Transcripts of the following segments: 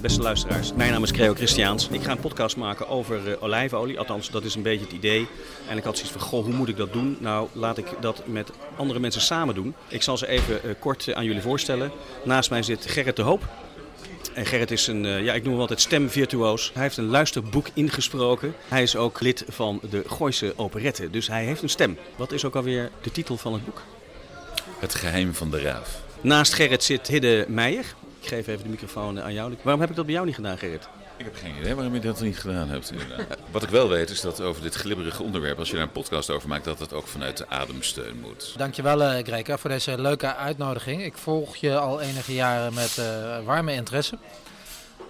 Beste luisteraars, mijn naam is Creo Christiaans. Ik ga een podcast maken over uh, olijfolie. Althans, dat is een beetje het idee. En ik had zoiets van, goh, hoe moet ik dat doen? Nou, laat ik dat met andere mensen samen doen. Ik zal ze even uh, kort uh, aan jullie voorstellen. Naast mij zit Gerrit de Hoop. En Gerrit is een, ja, ik noem hem altijd stemvirtuoos. Hij heeft een luisterboek ingesproken. Hij is ook lid van de Gooise Operette, dus hij heeft een stem. Wat is ook alweer de titel van het boek? Het geheim van de raaf. Naast Gerrit zit Hidde Meijer. Ik geef even de microfoon aan jou. Waarom heb ik dat bij jou niet gedaan, Gerrit? Ik heb geen idee waarom je dat niet gedaan hebt. Wat ik wel weet is dat over dit glibberige onderwerp, als je daar een podcast over maakt, dat het ook vanuit de ademsteun moet. Dankjewel, uh, Greka, voor deze leuke uitnodiging. Ik volg je al enige jaren met uh, warme interesse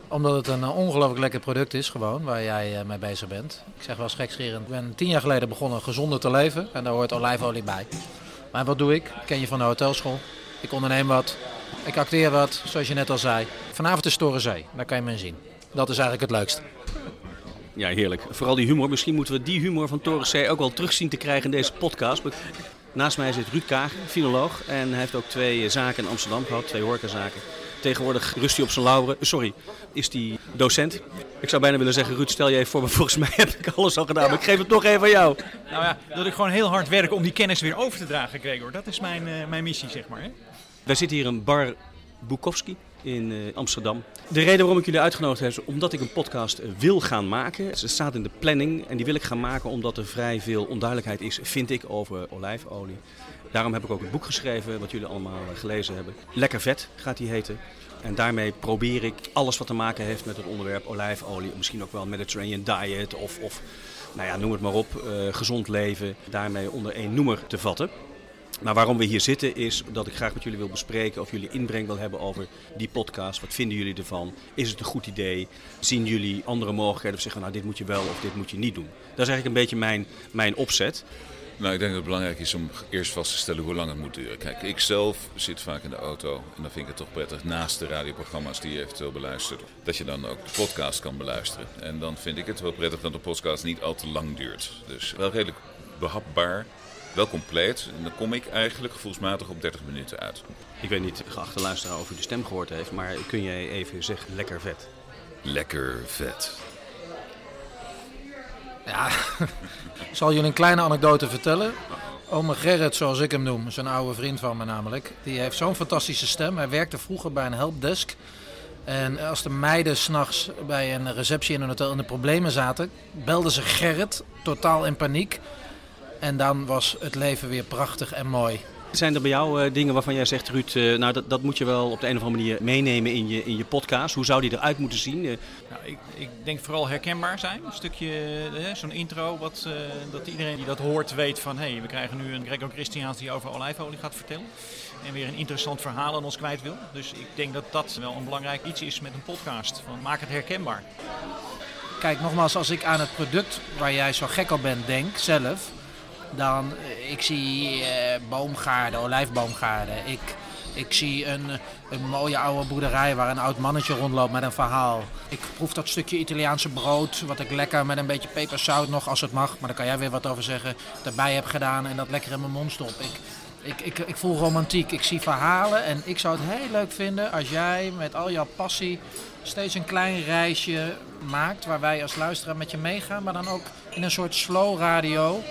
omdat het een ongelooflijk lekker product is, gewoon, waar jij uh, mee bezig bent. Ik zeg wel eens gekscherend, ik ben tien jaar geleden begonnen gezonder te leven en daar hoort olijfolie bij. Maar wat doe ik? Ik ken je van de hotelschool. Ik onderneem wat. Ik acteer wat, zoals je net al zei. Vanavond is Torenzee, daar kan je me in zien. Dat is eigenlijk het leukst. Ja, heerlijk. Vooral die humor. Misschien moeten we die humor van Torenzee ook wel terug zien te krijgen in deze podcast. Naast mij zit Ruud Kaag, filoloog. En hij heeft ook twee zaken in Amsterdam gehad, twee horecazaken. Tegenwoordig rust hij op zijn lauren. Sorry, is hij docent. Ik zou bijna willen zeggen, Ruud, stel je even voor, maar volgens mij heb ik alles al gedaan. Maar ik geef het nog even aan jou. Nou ja, dat ik gewoon heel hard werk om die kennis weer over te dragen, Gregor. Dat is mijn, uh, mijn missie, zeg maar. Hè? Wij zitten hier in Bar Bukowski in uh, Amsterdam. De reden waarom ik jullie uitgenodigd heb is omdat ik een podcast wil gaan maken. Ze staat in de planning en die wil ik gaan maken omdat er vrij veel onduidelijkheid is, vind ik, over olijfolie. Daarom heb ik ook een boek geschreven, wat jullie allemaal gelezen hebben. Lekker vet gaat die heten. En daarmee probeer ik alles wat te maken heeft met het onderwerp olijfolie, misschien ook wel Mediterranean diet of, of nou ja, noem het maar op, uh, gezond leven, daarmee onder één noemer te vatten. Maar waarom we hier zitten is dat ik graag met jullie wil bespreken of jullie inbreng wil hebben over die podcast. Wat vinden jullie ervan? Is het een goed idee? Zien jullie andere mogelijkheden of zeggen nou dit moet je wel of dit moet je niet doen? Dat is eigenlijk een beetje mijn, mijn opzet. Nou, ik denk dat het belangrijk is om eerst vast te stellen hoe lang het moet duren. Kijk, ik zelf zit vaak in de auto en dan vind ik het toch prettig naast de radioprogramma's die je eventueel beluistert, dat je dan ook de podcast kan beluisteren. En dan vind ik het wel prettig dat de podcast niet al te lang duurt. Dus wel redelijk behapbaar wel compleet. En dan kom ik eigenlijk gevoelsmatig op 30 minuten uit. Ik weet niet, geachte luisteraar, of u de stem gehoord heeft, maar kun jij even zeggen lekker vet? Lekker vet. Ja, ik zal jullie een kleine anekdote vertellen. Ome Gerrit, zoals ik hem noem, is een oude vriend van me namelijk. Die heeft zo'n fantastische stem. Hij werkte vroeger bij een helpdesk. En als de meiden s'nachts bij een receptie in een hotel in de problemen zaten, belden ze Gerrit, totaal in paniek. En dan was het leven weer prachtig en mooi. Zijn er bij jou uh, dingen waarvan jij zegt, Ruud, uh, nou dat, dat moet je wel op de een of andere manier meenemen in je, in je podcast? Hoe zou die eruit moeten zien? Uh, nou, ik, ik, denk vooral herkenbaar zijn. Een stukje, zo'n intro, wat, dat iedereen die dat hoort weet van... hé, hey, we krijgen nu een Gregor Christiaans die over olijfolie gaat vertellen. En weer een interessant verhaal aan ons kwijt wil. Dus ik denk dat dat wel een belangrijk iets is met een podcast. Van, maak het herkenbaar. Kijk, nogmaals, als ik aan het product waar jij zo gek op bent denk, zelf dan eh, ik zie uh, boomgaarden, olijfboomgaarden. Ik, ik zie een, een mooie oude boerderij waar een oud mannetje rondloopt met een verhaal. Ik proef dat stukje Italiaanse brood, wat ik lekker met een beetje peperzout nog, als het mag, maar daar kan jij weer wat over zeggen, erbij heb gedaan en dat lekker in mijn mond stop. Ik, ik, ik, ik voel romantiek, ik zie verhalen en ik zou het heel leuk vinden als jij met al jouw passie steeds een klein reisje maakt waar wij als luisteraar met je meegaan, maar dan ook in een soort slow radio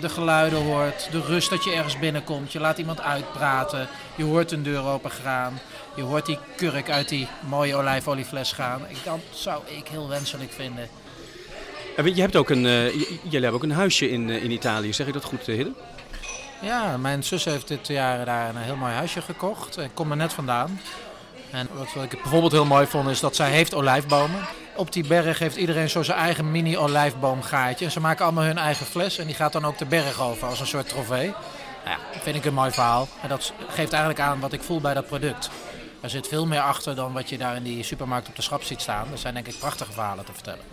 de geluiden hoort, de rust dat je ergens binnenkomt. Je laat iemand uitpraten, je hoort een deur open gaan, je hoort die kurk uit die mooie olijfoliefles gaan. Dat zou ik heel wenselijk vinden. je hebt ook een, uh, jullie hebben ook een huisje in, uh, in Italië, zeg ik dat goed, uh, Hidde? Ja, mijn zus heeft dit jaar daar een heel mooi huisje gekocht. Ik kom er net vandaan. En wat ik bijvoorbeeld heel mooi vond is dat zij heeft olijfbomen. Op die berg heeft iedereen zo zijn eigen mini olijfboomgaatje. En ze maken allemaal hun eigen fles en die gaat dan ook de berg over als een soort trofee. Nou ja, vind ik een mooi verhaal. En dat geeft eigenlijk aan wat ik voel bij dat product. Er zit veel meer achter dan wat je daar in die supermarkt op de schap ziet staan. Er zijn denk ik prachtige verhalen te vertellen.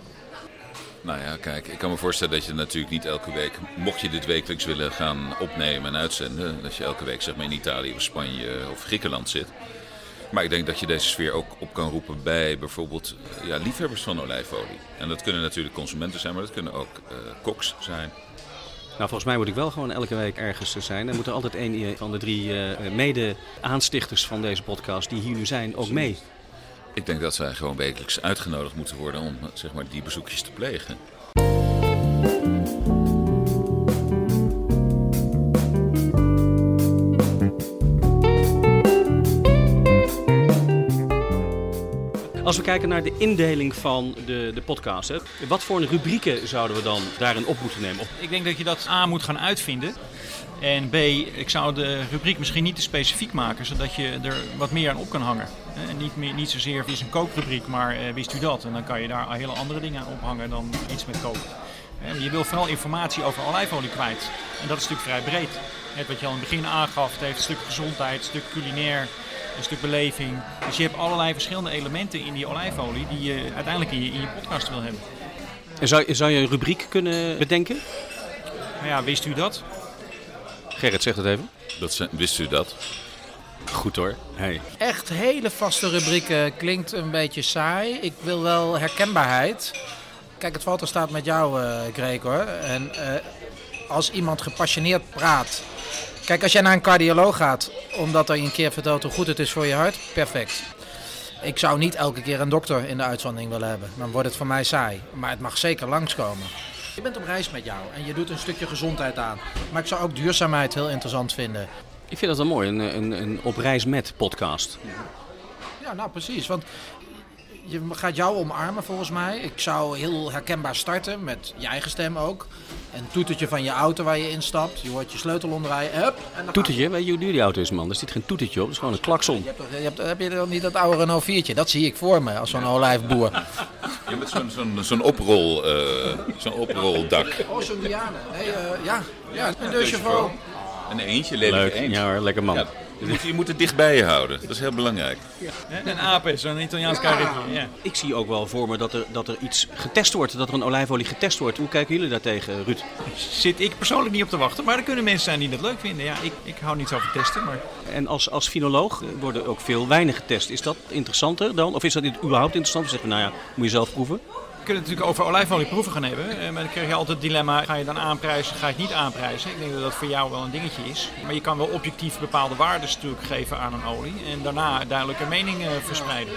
Nou ja, kijk, ik kan me voorstellen dat je natuurlijk niet elke week, mocht je dit wekelijks willen gaan opnemen en uitzenden, dat je elke week zeg maar in Italië of Spanje of Griekenland zit. Maar ik denk dat je deze sfeer ook op kan roepen bij bijvoorbeeld eh, ja, liefhebbers van olijfolie. En dat kunnen natuurlijk consumenten zijn, maar dat kunnen ook uh, koks zijn. Nou, volgens mij moet ik wel gewoon elke week ergens zijn. Er moet er altijd een van de drie uh, mede-aanstichters van deze podcast die hier nu zijn ook mee. Ik denk dat zij gewoon wekelijks uitgenodigd moeten worden om zeg maar, die bezoekjes te plegen. Als we kijken naar de indeling van de, de podcast, hè, wat voor rubrieken zouden we dan daarin op moeten nemen? Ik denk dat je dat A moet gaan uitvinden. En B, ik zou de rubriek misschien niet te specifiek maken, zodat je er wat meer aan op kan hangen. En niet, meer, niet zozeer, het is een kookrubriek, maar eh, wist u dat? En dan kan je daar hele andere dingen aan ophangen dan iets met koken. Je wil vooral informatie over olijfolie kwijt. En dat is natuurlijk vrij breed. Net wat je al in het begin aangaf, het heeft een stuk gezondheid, een stuk culinair, een stuk beleving. Dus je hebt allerlei verschillende elementen in die olijfolie die je uiteindelijk in je, in je podcast wil hebben. En zou, zou je een rubriek kunnen bedenken? Nou ja, wist u dat? Gerrit, zeg het even. Dat wist u dat? Goed hoor. Hey. Echt hele vaste rubrieken klinkt een beetje saai. Ik wil wel herkenbaarheid. Kijk, het valt er staat met jou, uh, Gregor. En uh, als iemand gepassioneerd praat Kijk, als jij naar een cardioloog gaat, omdat hij een keer vertelt hoe goed het is voor je hart, perfect. Ik zou niet elke keer een dokter in de uitzondering willen hebben. Dan wordt het voor mij saai. Maar het mag zeker langskomen. Je bent op reis met jou en je doet een stukje gezondheid aan. Maar ik zou ook duurzaamheid heel interessant vinden. Ik vind dat wel mooi, een, een, een op reis met podcast. Ja, nou precies. Want je gaat jou omarmen volgens mij. Ik zou heel herkenbaar starten met je eigen stem ook. En toetertje van je auto waar je instapt. Je hoort je sleutel omdraaien. Hup, en toetertje? Weet je hoe duur die auto is, man? Er zit geen toetertje op. Het is gewoon een klakson. Je hebt, toch, je hebt, heb je dan niet dat oude Renault 4'tje? Dat zie ik voor me als zo'n olijfboer. Je met zo'n zo'n zo'n oprol, uh, zo'n oproldak. Oh, zo'n Diane. Nee, uh, ja. ja, een De Chauffeur. Een eentje, lelijk Leuk. Ja hoor, lekker man. Ja. Je moet, je moet het dichtbij je houden. Dat is heel belangrijk. Ja. Een ape, zo'n Italiaans ja. Ja. Ik zie ook wel voor me dat er, dat er iets getest wordt. Dat er een olijfolie getest wordt. Hoe kijken jullie daar tegen, Ruud? Zit ik persoonlijk niet op te wachten. Maar er kunnen mensen zijn die dat leuk vinden. Ja, ik, ik hou niet zo van testen. Maar... En als, als finoloog worden ook veel wijnen getest. Is dat interessanter dan? Of is dat überhaupt interessant? Zeggen nou ja, moet je zelf proeven. We kunnen het natuurlijk over olijfolieproeven gaan hebben. Eh, maar dan krijg je altijd het dilemma, ga je dan aanprijzen, ga je het niet aanprijzen? Ik denk dat dat voor jou wel een dingetje is. Maar je kan wel objectief bepaalde waarden natuurlijk geven aan een olie. En daarna duidelijke meningen verspreiden.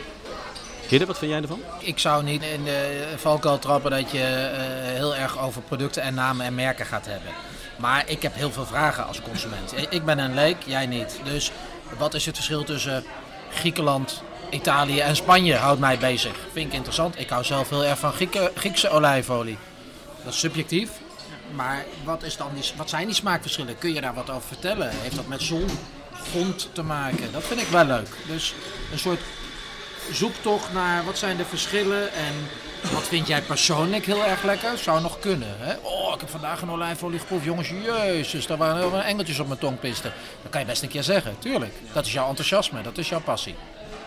Hidde, wat vind jij ervan? Ik zou niet in de valkuil trappen dat je uh, heel erg over producten en namen en merken gaat hebben. Maar ik heb heel veel vragen als consument. Ik ben een leek, jij niet. Dus wat is het verschil tussen Griekenland, Italië en Spanje houdt mij bezig. Vind ik interessant. Ik hou zelf heel erg van Griekse olijfolie. Dat is subjectief. Maar wat, is dan die, wat zijn die smaakverschillen? Kun je daar wat over vertellen? Heeft dat met zon, grond te maken? Dat vind ik wel leuk. Dus een soort zoektocht naar wat zijn de verschillen en wat vind jij persoonlijk heel erg lekker? Zou nog kunnen. Hè? Oh, ik heb vandaag een olijfolie geproefd. Jongens, jezus, daar waren heel veel engeltjes op mijn tong pisten. Dat kan je best een keer zeggen, tuurlijk. Dat is jouw enthousiasme, dat is jouw passie.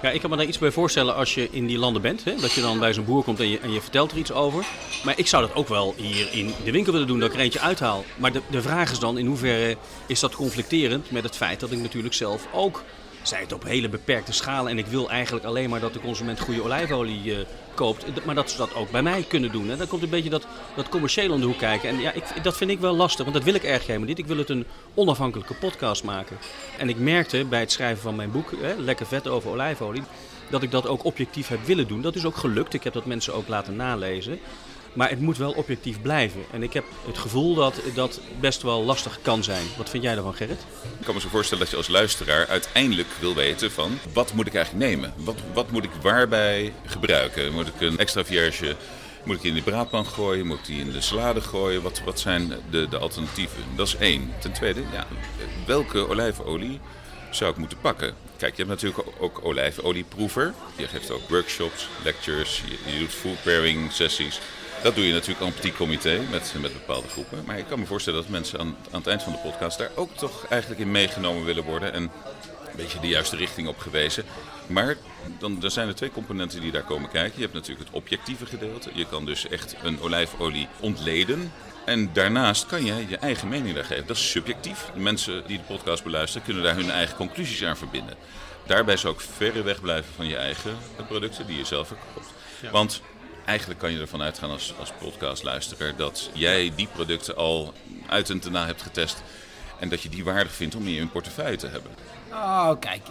Ja, ik kan me daar iets bij voorstellen als je in die landen bent. Hè? Dat je dan bij zo'n boer komt en je, en je vertelt er iets over. Maar ik zou dat ook wel hier in de winkel willen doen, dat ik er eentje uithaal. Maar de, de vraag is dan in hoeverre is dat conflicterend met het feit dat ik natuurlijk zelf ook zij het op hele beperkte schalen. En ik wil eigenlijk alleen maar dat de consument goede olijfolie uh, koopt. Maar dat ze dat ook bij mij kunnen doen. Hè. Dan komt een beetje dat, dat commerciële om de hoek kijken. En ja, ik, dat vind ik wel lastig, want dat wil ik erg helemaal niet. Ik wil het een onafhankelijke podcast maken. En ik merkte bij het schrijven van mijn boek, hè, Lekker vet over olijfolie, dat ik dat ook objectief heb willen doen. Dat is ook gelukt. Ik heb dat mensen ook laten nalezen. Maar het moet wel objectief blijven. En ik heb het gevoel dat dat best wel lastig kan zijn. Wat vind jij daarvan, Gerrit? Ik kan me zo voorstellen dat je als luisteraar uiteindelijk wil weten van... wat moet ik eigenlijk nemen? Wat, wat moet ik waarbij gebruiken? Moet ik een extra vierge... Moet ik die in de braadpan gooien? Moet ik die in de salade gooien? Wat, wat zijn de, de alternatieven? Dat is één. Ten tweede, ja, welke olijfolie zou ik moeten pakken? Kijk, je hebt natuurlijk ook olijfolieproever. Je geeft ook workshops, lectures, je, je doet food pairing sessies. Dat doe je natuurlijk aan petit comité met, met bepaalde groepen. Maar ik kan me voorstellen dat mensen aan, aan het eind van de podcast daar ook toch eigenlijk in meegenomen willen worden. En een beetje de juiste richting op gewezen. Maar dan, er zijn er twee componenten die daar komen kijken. Je hebt natuurlijk het objectieve gedeelte. Je kan dus echt een olijfolie ontleden. En daarnaast kan je je eigen mening daar geven. Dat is subjectief. De mensen die de podcast beluisteren kunnen daar hun eigen conclusies aan verbinden. Daarbij zou ik verre weg blijven van je eigen producten die je zelf verkoopt. Want eigenlijk kan je ervan uitgaan als, als podcastluisteraar dat jij die producten al uit en na hebt getest. En dat je die waardig vindt om in je portefeuille te hebben. Oh, kijk,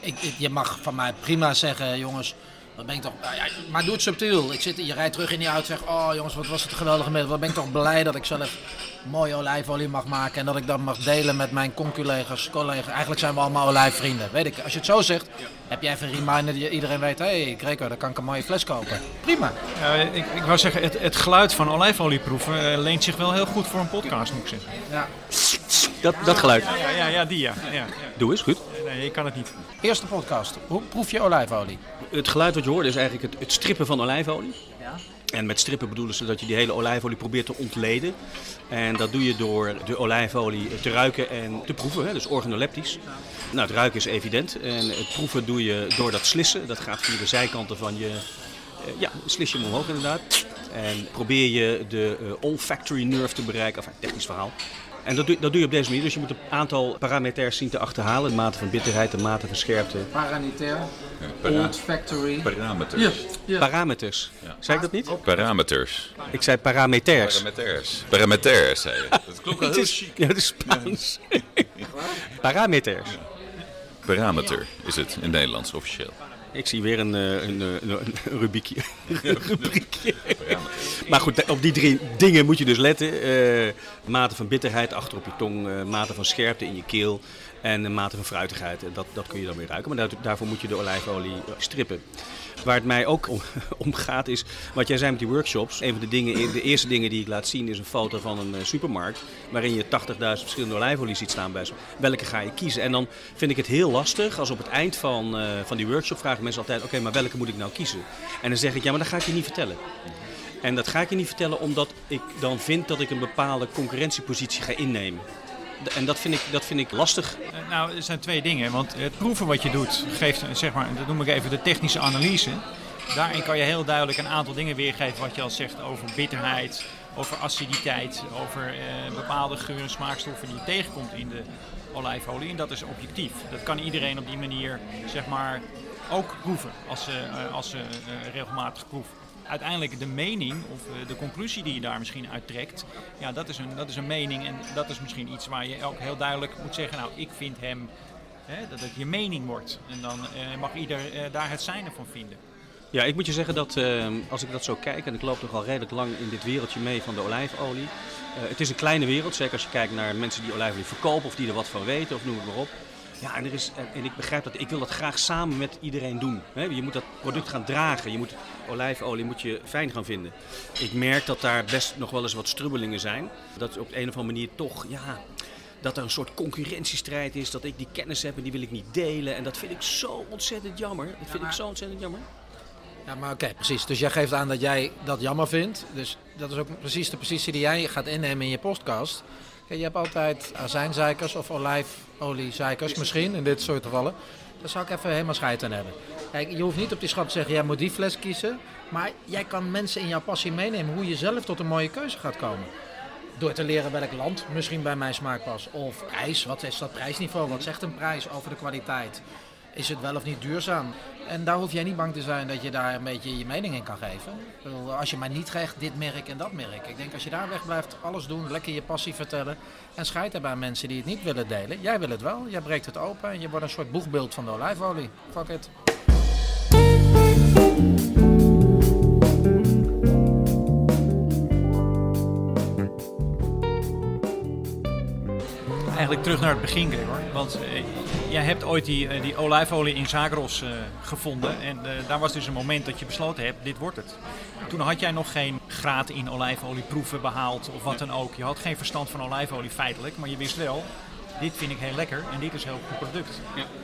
ik, je mag van mij prima zeggen, jongens, wat ben ik toch, nou ja, maar doe het subtiel. Ik zit, je rijdt terug in die auto en zeg, oh jongens, wat was het een geweldige middag. Wat ben ik toch blij dat ik zelf mooie olijfolie mag maken en dat ik dat mag delen met mijn conculega's, collega's. Eigenlijk zijn we allemaal olijfvrienden. Weet ik, als je het zo zegt, heb jij even een reminder dat iedereen weet, hé hey, Greco, dan kan ik een mooie fles kopen. Prima. Ja, ik, ik wou zeggen, het, het geluid van olijfolieproeven uh, leent zich wel heel goed voor een podcast, moet ik zeggen. Ja. Dat, dat geluid. Ja, ja, ja die ja. ja, ja. Doe eens, goed. Nee, ik kan het niet. Eerste podcast. Hoe proef je olijfolie? Het geluid wat je hoort is eigenlijk het, het strippen van olijfolie. Ja. En met strippen bedoelen ze dat je die hele olijfolie probeert te ontleden. En dat doe je door de olijfolie te ruiken en te proeven, hè, dus organoleptisch. Nou, het ruiken is evident. En het proeven doe je door dat slissen. Dat gaat via de zijkanten van je... Uh, ja, slis je hem omhoog inderdaad. En probeer je de uh, olfactory nerve te bereiken. Enfin, technisch verhaal. En dat doe, dat doe je op deze manier. Dus je moet een aantal parameters zien te achterhalen. De mate van bitterheid, de mate van scherpte. Paranitair. Ja, para Olfactory. parameters. Ja, ja. Parameters. Zei ik dat niet? Parameters. Ik zei parameters. Parameters. Parameters, zei je. Dat klonk wel Het heel chic. ja, het is Spaans. parameters. Parameter is het in het Nederlands officieel. Ik zie weer een, eh, een, een, een, een rubriekje. Een rubriekje. Maar goed, op die drie dingen moet je dus letten. Eh, mate van bitterheid achter op je tong, eh, mate van scherpte in je keel en een mate van fruitigheid. Dat, dat kun je dan weer ruiken. Maar daar- daarvoor moet je de olijfolie eh, strippen. Waar het mij ook om, gaat is, wat jij zei met die workshops. Een van de, dingen, de eerste dingen die ik laat zien is een foto van een eh, supermarkt. Waarin je 80.000 verschillende olijfolie ziet staan bij. Welke ga je kiezen? En dan vind ik het heel lastig als op het eind van, eh, van die workshop vragen mensen altijd... Oké, maar welke moet ik nou kiezen? En dan zeg ik, ja, maar dat ga ik je niet vertellen. En dat ga ik je niet vertellen omdat ik dan vind dat ik een bepaalde concurrentiepositie ga innemen. En dat vind ik, dat vind ik lastig. Eh, Nou, er zijn twee dingen. Want het proeven wat je doet, geeft, eh, zeg maar, dat noem ik even de technische analyse. Daarin kan je heel duidelijk een aantal dingen weergeven wat je al zegt over bitterheid, over aciditeit, over eh, bepaalde geuren en smaakstoffen die je tegenkomt in de olijfolie. En dat is objectief. Dat kan iedereen op die manier, zeg maar, ook proeven als ze, eh, als ze regelmatig proeven. Uiteindelijk de mening of eh, de conclusie die je daar misschien uit trekt, ja, dat is, een, dat is een mening en dat is misschien iets waar je ook heel duidelijk moet zeggen, nou, ik vind hem, hè, dat het je mening wordt. En dan eh, mag ieder eh, daar het zijne van vinden. Ja, ik moet je zeggen dat eh, als ik dat zo kijk, en ik loop toch al redelijk lang in dit wereldje mee van de olijfolie. het is een kleine wereld, zeker als je kijkt naar mensen die olijfolie verkopen of die er wat van weten of noem het maar op. Ja, en, er is, en- en ik begrijp dat, ik wil dat graag samen met iedereen doen. Je moet dat product gaan dragen, je moet olijfolie moet je fijn gaan vinden. Ik merk dat daar best nog wel eens wat strubbelingen zijn. Dat op de een of andere manier toch, ja, dat er een soort concurrentiestrijd is. Dat ik die kennis heb en die wil ik niet delen. En dat vind ik zo ontzettend jammer. Dat vind ik zo ontzettend jammer. Ja, maar oké, precies. Dus jij geeft aan dat jij dat jammer vindt. Dus dat is ook precies de positie die jij gaat innemen in je podcast. Je hebt altijd azijnzeikers of olijfoliezeikers misschien, in dit soort gevallen. Daar zou ik even helemaal scheid aan hebben. Kijk, je hoeft niet op die schap te zeggen, jij moet die fles kiezen. Maar jij kan mensen in jouw passie meenemen hoe je zelf tot een mooie keuze gaat komen. Door te leren welk land misschien bij mijn smaak past. Of prijs, wat is dat prijsniveau? Wat zegt een prijs over de kwaliteit? Is het wel of niet duurzaam? En daar hoef jij niet bang te zijn dat je daar een beetje je mening in kan geven. Als je maar niet krijgt dit merk en dat merk. Ik denk als je daar weg blijft, alles doen, lekker je passie vertellen. En scheid hebben aan mensen die het niet willen delen. Jij wil het wel, jij breekt het open en je wordt een soort boegbeeld van de olijfolie. Fuck it. Eigenlijk terug naar het begin, Gregor. Want eh, jij hebt ooit die, eh, die olijfolie in Zagros eh, gevonden. En eh, daar was dus een moment dat je besloten hebt, dit wordt het. Toen had jij nog geen graad in olijfolieproeven behaald of wat dan ook. Je had geen verstand van olijfolie feitelijk, maar je wist wel, dit vind ik heel lekker en dit is een heel goed product.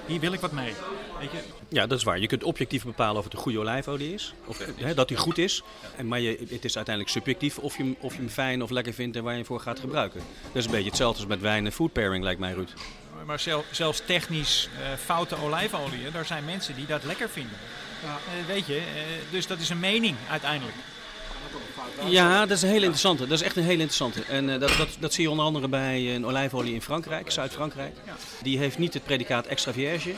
Hier wil ik wat mee. Weet je? Ja, dat is waar. Je kunt objectief bepalen of het een goede olijfolie is. Of hè, dat die goed is. En, maar je, het is uiteindelijk subjectief of je, hem, of je hem fijn of lekker vindt en waar je hem voor gaat gebruiken. Dat is een beetje hetzelfde als met wijn en food pairing, lijkt mij, Ruud. Maar zel- zelfs technisch eh, foute olijfolie, daar zijn mensen die dat lekker vinden. Eh, weet je, eh, dus dat is een mening uiteindelijk. Ja, dat is een hele interessante. Dat is echt een hele interessante. En dat, dat, dat zie je onder andere bij een olijfolie in Frankrijk, Zuid-Frankrijk. Die heeft niet het predicaat extra vierge.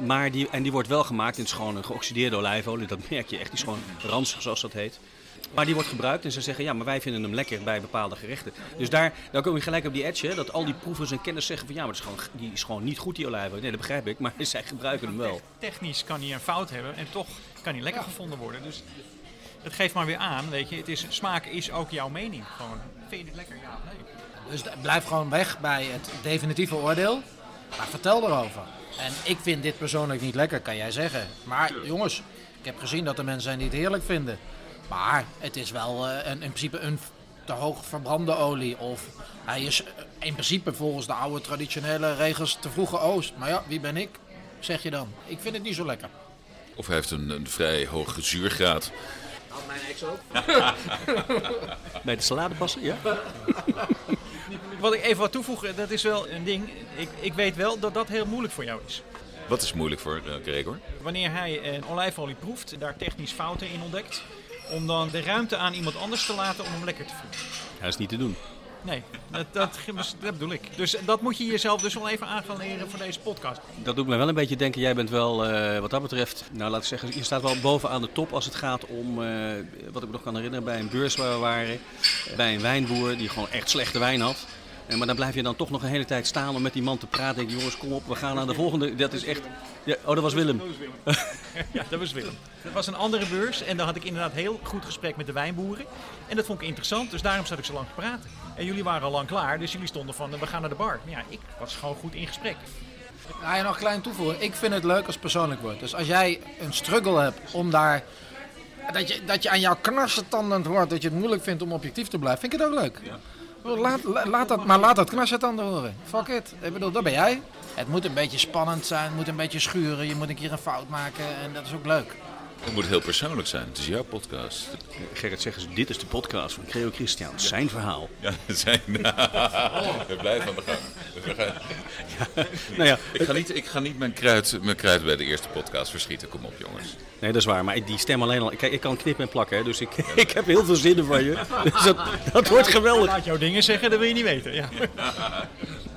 Maar die, en die wordt wel gemaakt. Gewoon een geoxideerde olijfolie. Dat merk je echt. Die is gewoon ranzig, zoals dat heet. Maar die wordt gebruikt en ze zeggen ja, maar wij vinden hem lekker bij bepaalde gerechten. Dus daar, daar kom je gelijk op die edge, hè, dat al die proevers en kenners zeggen van ja, maar is gewoon, die is gewoon niet goed die olijfolie. Nee, dat begrijp ik, maar zij gebruiken hem wel. Technisch kan hij een fout hebben en toch kan hij lekker gevonden worden. Dus het geeft maar weer aan, weet je, het is, smaak is ook jouw mening. Gewoon, vind je dit lekker? Ja, nee. Dus blijf gewoon weg bij het definitieve oordeel. Maar vertel erover. En ik vind dit persoonlijk niet lekker, kan jij zeggen. Maar jongens, ik heb gezien dat er mensen zijn die het heerlijk vinden. Maar het is wel eh, een, in principe een te hoog verbrande olie. Of hij is eh, in principe volgens de oude traditionele regels te vroege oost. Maar ja, wie ben ik? Zeg je dan. Ik vind het niet zo lekker. Of hij heeft een, een vrij hoge zuurgraad. mijn ex ook. Bij de salade passen, ja? Wat ik even wat toevoegen, dat is wel een ding. Ik, ik weet wel dat dat heel moeilijk voor jou is. Wat is moeilijk voor eh, Gregor? Wanneer hij een olijfolie proeft, daar technisch fouten in ontdekt, om dan de ruimte aan iemand anders te laten om hem lekker te voelen. Dat is niet te doen. Nee, dat, dat, dat bedoel ik. Dus dat moet je jezelf dus wel even aan gaan leren voor deze podcast. Dat doet me wel een beetje denken, jij bent wel eh, wat dat betreft, nou laat ik zeggen, je staat wel bovenaan de top als het gaat om, eh, wat ik me nog kan herinneren, bij een beurs waar we waren, bij een wijnboer die gewoon echt slechte wijn had. Eh, maar dan blijf je dan toch nog een hele tijd staan om met die man te praten. Denk jongens, kom op, we gaan naar de volgende. Dat is echt. Ja, oh, dat was Willem. Ja, dat was Willem. Dat was een andere beurs en daar had ik inderdaad heel goed gesprek met de wijnboeren. En dat vond ik interessant, dus daarom zat ik zo lang te praten. En jullie waren al lang klaar, dus jullie stonden van, we gaan naar de bar. Maar ja, ik was gewoon goed in gesprek. Ga je nog klein toevoegen? Ik vind het leuk als het persoonlijk wordt. Dus als jij een struggle hebt om daar. Dat je, dat je aan jouw knarsetanden hoort dat je het moeilijk vindt om objectief te blijven, vind ik het ook leuk. Laat, la- laat dat, maar laat dat knarsetanden horen. Fuck it. Ik bedoel, dat ben jij. Het moet een beetje spannend zijn, het moet een beetje schuren. Je moet een keer een fout maken en dat is ook leuk. Het moet heel persoonlijk zijn. Het is jouw podcast. Gerrit, zeggen ze, dit is de podcast van Creo Christian. Zijn verhaal. Ja, zijn. We blijven aan de gang. We gaan- Nou ja, Ik ga niet, ik ga niet mijn, kruid, mijn kruid bij de eerste podcast verschieten. Kom op, jongens. nee, dat is waar. Maar die stem alleen al. Kijk, ik kan knippen en plakken, hè, dus ik, ik heb heel veel zinnen van je. Dus dat, dat wordt geweldig. Laat jouw dingen zeggen, dat wil je niet weten. Ja.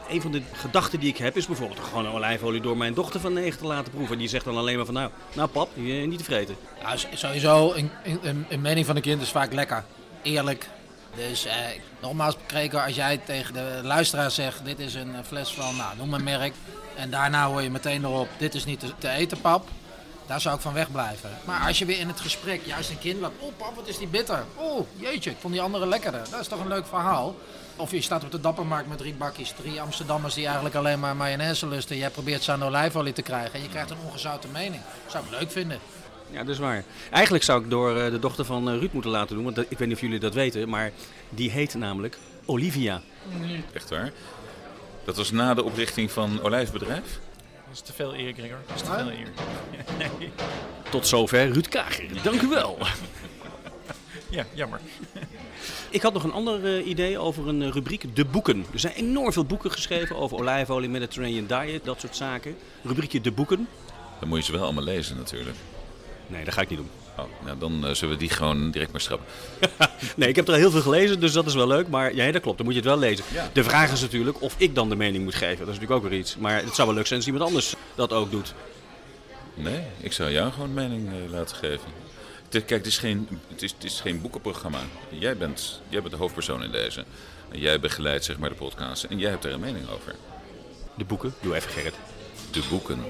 Een van de gedachten die ik heb is bijvoorbeeld gewoon olijfolie door mijn dochter van 9 te laten proeven. Die zegt dan alleen maar van, nou, nou pap, je, niet tevreden. Ja, s- sowieso, een, mening van een kind is vaak lekker. Eerlijk. Dus eh, nogmaals, Kreker, als jij tegen de luisteraar zegt: Dit is een eh, fles van, nou, noem een merk. En daarna hoor je meteen erop: Dit is niet te, te eten, pap. Daar zou ik van wegblijven. Maar als je weer in het gesprek juist een kind laat: Oh, pap, wat is die bitter? Oh, jeetje, ik vond die andere lekkerder. Dat is toch een leuk verhaal. Of je staat op de Dappermarkt met drie bakjes, drie Amsterdammers die eigenlijk alleen maar mayonaise lusten. Jij probeert ze aan de olijfolie te krijgen en je krijgt een ongezouten mening. Zou ik leuk vinden. Ja, dat is waar. Eigenlijk zou ik door eh, de dochter van eh, Ruud moeten laten doen, want ik weet niet of jullie dat weten, maar die heet namelijk Olivia. Echt waar. Dat was na de oprichting van Olijfbedrijf. Dat is te veel eer, Gregor. Dat is te veel eer. Nee. Tot zover Ruud Kager. Dank u wel. Ja, jammer. Ik had nog een ander eh, idee over een eh, rubriek, de boeken. Er zijn enorm veel boeken geschreven over olijfolie, Mediterranean diet, dat soort zaken. Rubriekje de boeken. Dan moet je ze wel allemaal lezen natuurlijk. Nee, dat ga ik niet doen. Oh, nou, dan eh, zullen we die gewoon direct maar schrappen. Nee, ik heb er heel veel gelezen, dus dat is wel leuk. Maar ja, dat klopt, dan moet je het wel lezen. De vraag is natuurlijk of ik dan de mening moet geven. Dat is natuurlijk ook weer iets. Maar het zou wel leuk zijn als iemand anders dat ook doet. Nee, ik zou jou gewoon mening eh, laten geven. Kijk, het is, geen, het, is, het is geen boekenprogramma. Jij bent, jij bent de hoofdpersoon in deze. Jij begeleidt zeg maar de podcast. En jij hebt er een mening over. De boeken, doe even Gerrit. De boeken.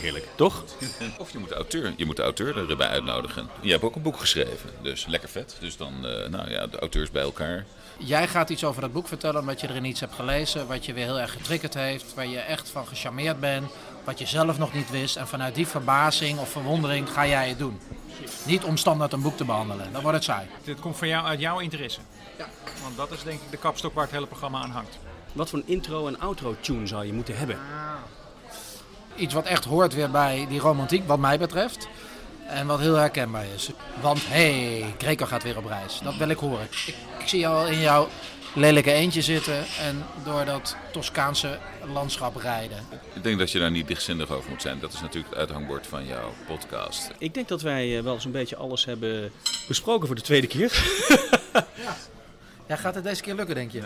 Heerlijk, toch? Of je moet de auteur, je moet de auteur erbij uitnodigen. Je hebt ook een boek geschreven, dus lekker vet. Dus dan, eh, nou ja, de auteurs bij elkaar. Jij gaat iets over dat boek vertellen omdat je erin iets hebt gelezen, wat je weer heel erg getriggerd heeft, waar je echt van gecharmeerd bent, wat je zelf nog niet wist. En vanuit die verbazing of verwondering ga jij het doen. Niet om standaard een boek te behandelen, dan wordt het saai. Dit komt van jou uit jouw interesse. Ja. Want dat is denk ik de kapstok waar het hele programma aan hangt. Wat voor een intro en outro tune zou je moeten hebben? Iets wat echt hoort weer bij die romantiek, wat mij betreft. En wat heel herkenbaar is. Want hé, hey, Greco gaat weer op reis. Dat wil ik horen. Ik, ik zie jou al in jouw lelijke eentje zitten en door dat Toscaanse landschap rijden. Ik denk dat je daar niet dichtzinnig over moet zijn. Dat is natuurlijk het uithangbord van jouw podcast. Ik denk dat wij eh, wel zo'n beetje alles hebben besproken voor de tweede keer. Ja, gaat het deze keer lukken, denk je?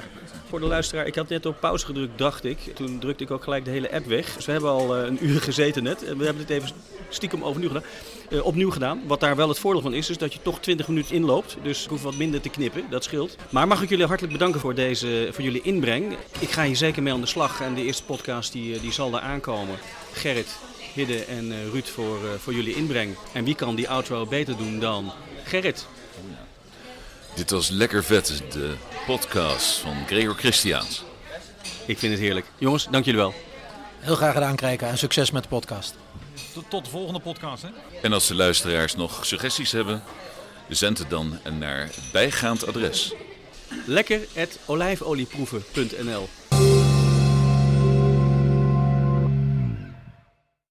Voor de luisteraar, ik had net op pauze gedrukt, dacht ik. Toen drukte ik ook gelijk de hele app weg. Dus we hebben al eh, een uur gezeten net. We hebben dit even stiekem overnieuw gedaan. Eh, opnieuw gedaan. Wat daar wel het voordeel van is, is dat je toch 20 minuten inloopt. Dus ik hoef wat minder te knippen, dat scheelt. Maar mag ik jullie hartelijk bedanken voor, deze, voor jullie inbreng. Ik ga hier zeker mee aan de slag. En de eerste podcast die, eh, die zal daar aankomen. Gerrit, Hidde en Ruud voor, voor jullie inbreng. En wie kan die outro beter doen dan Gerrit? Dit was Lekker Vet, de podcast van Gregor Christiaans. Ik vind het heerlijk. Jongens, dank jullie wel. Heel graag gedaan, Kreken. En succes met de podcast. Tot, tot de volgende podcast. Hè? En als de luisteraars nog suggesties hebben, zend het dan naar het bijgaand adres. Lekker at olijfolieproeven.nl